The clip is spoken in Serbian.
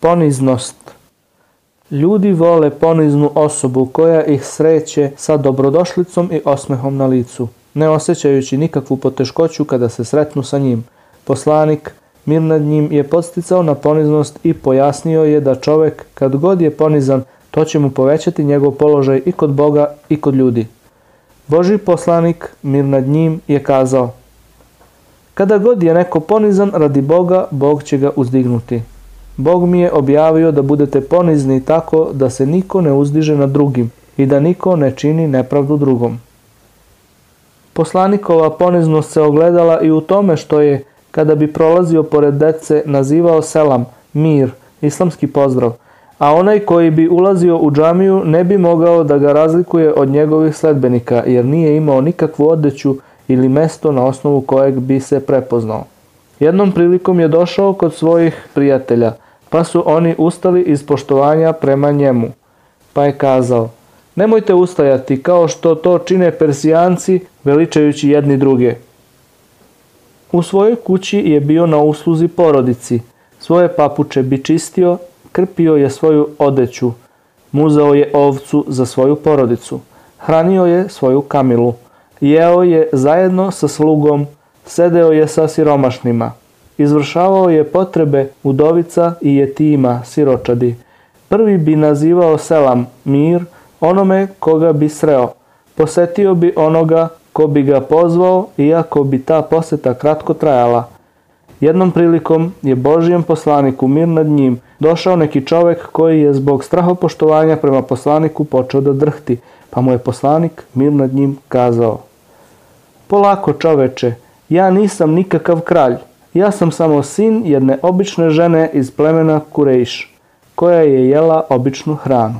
Poniznost Ljudi vole poniznu osobu koja ih sreće sa dobrodošlicom i osmehom na licu, ne osjećajući nikakvu poteškoću kada se sretnu sa njim. Poslanik, mir nad njim, je podsticao na poniznost i pojasnio je da čovek, kad god je ponizan, to će mu povećati njegov položaj i kod Boga i kod ljudi. Boži poslanik, mir nad njim, je kazao Kada god je neko ponizan radi Boga, Bog će ga uzdignuti. Bog mi je objavio da budete ponizni tako da se niko ne uzdiže nad drugim i da niko ne čini nepravdu drugom. Poslanikova poniznost se ogledala i u tome što je, kada bi prolazio pored dece, nazivao selam, mir, islamski pozdrav, a onaj koji bi ulazio u džamiju ne bi mogao da ga razlikuje od njegovih sledbenika, jer nije imao nikakvu odeću ili mesto na osnovu kojeg bi se prepoznao. Jednom prilikom je došao kod svojih prijatelja – pa su oni ustali iz poštovanja prema njemu. Pa je kazao, nemojte ustajati kao što to čine persijanci veličajući jedni druge. U svojoj kući je bio na usluzi porodici. Svoje papuče bi čistio, krpio je svoju odeću, muzao je ovcu za svoju porodicu, hranio je svoju kamilu, jeo je zajedno sa slugom, sedeo je sa siromašnima izvršavao je potrebe udovica i jetima, siročadi. Prvi bi nazivao selam, mir, onome koga bi sreo. Posetio bi onoga ko bi ga pozvao, iako bi ta poseta kratko trajala. Jednom prilikom je Božijem poslaniku mir nad njim došao neki čovek koji je zbog strahopoštovanja prema poslaniku počeo da drhti, pa mu je poslanik mir nad njim kazao Polako čoveče, ja nisam nikakav kralj, Ja sam samo sin jedne obične žene iz plemena Kurejš, koja je jela običnu hranu.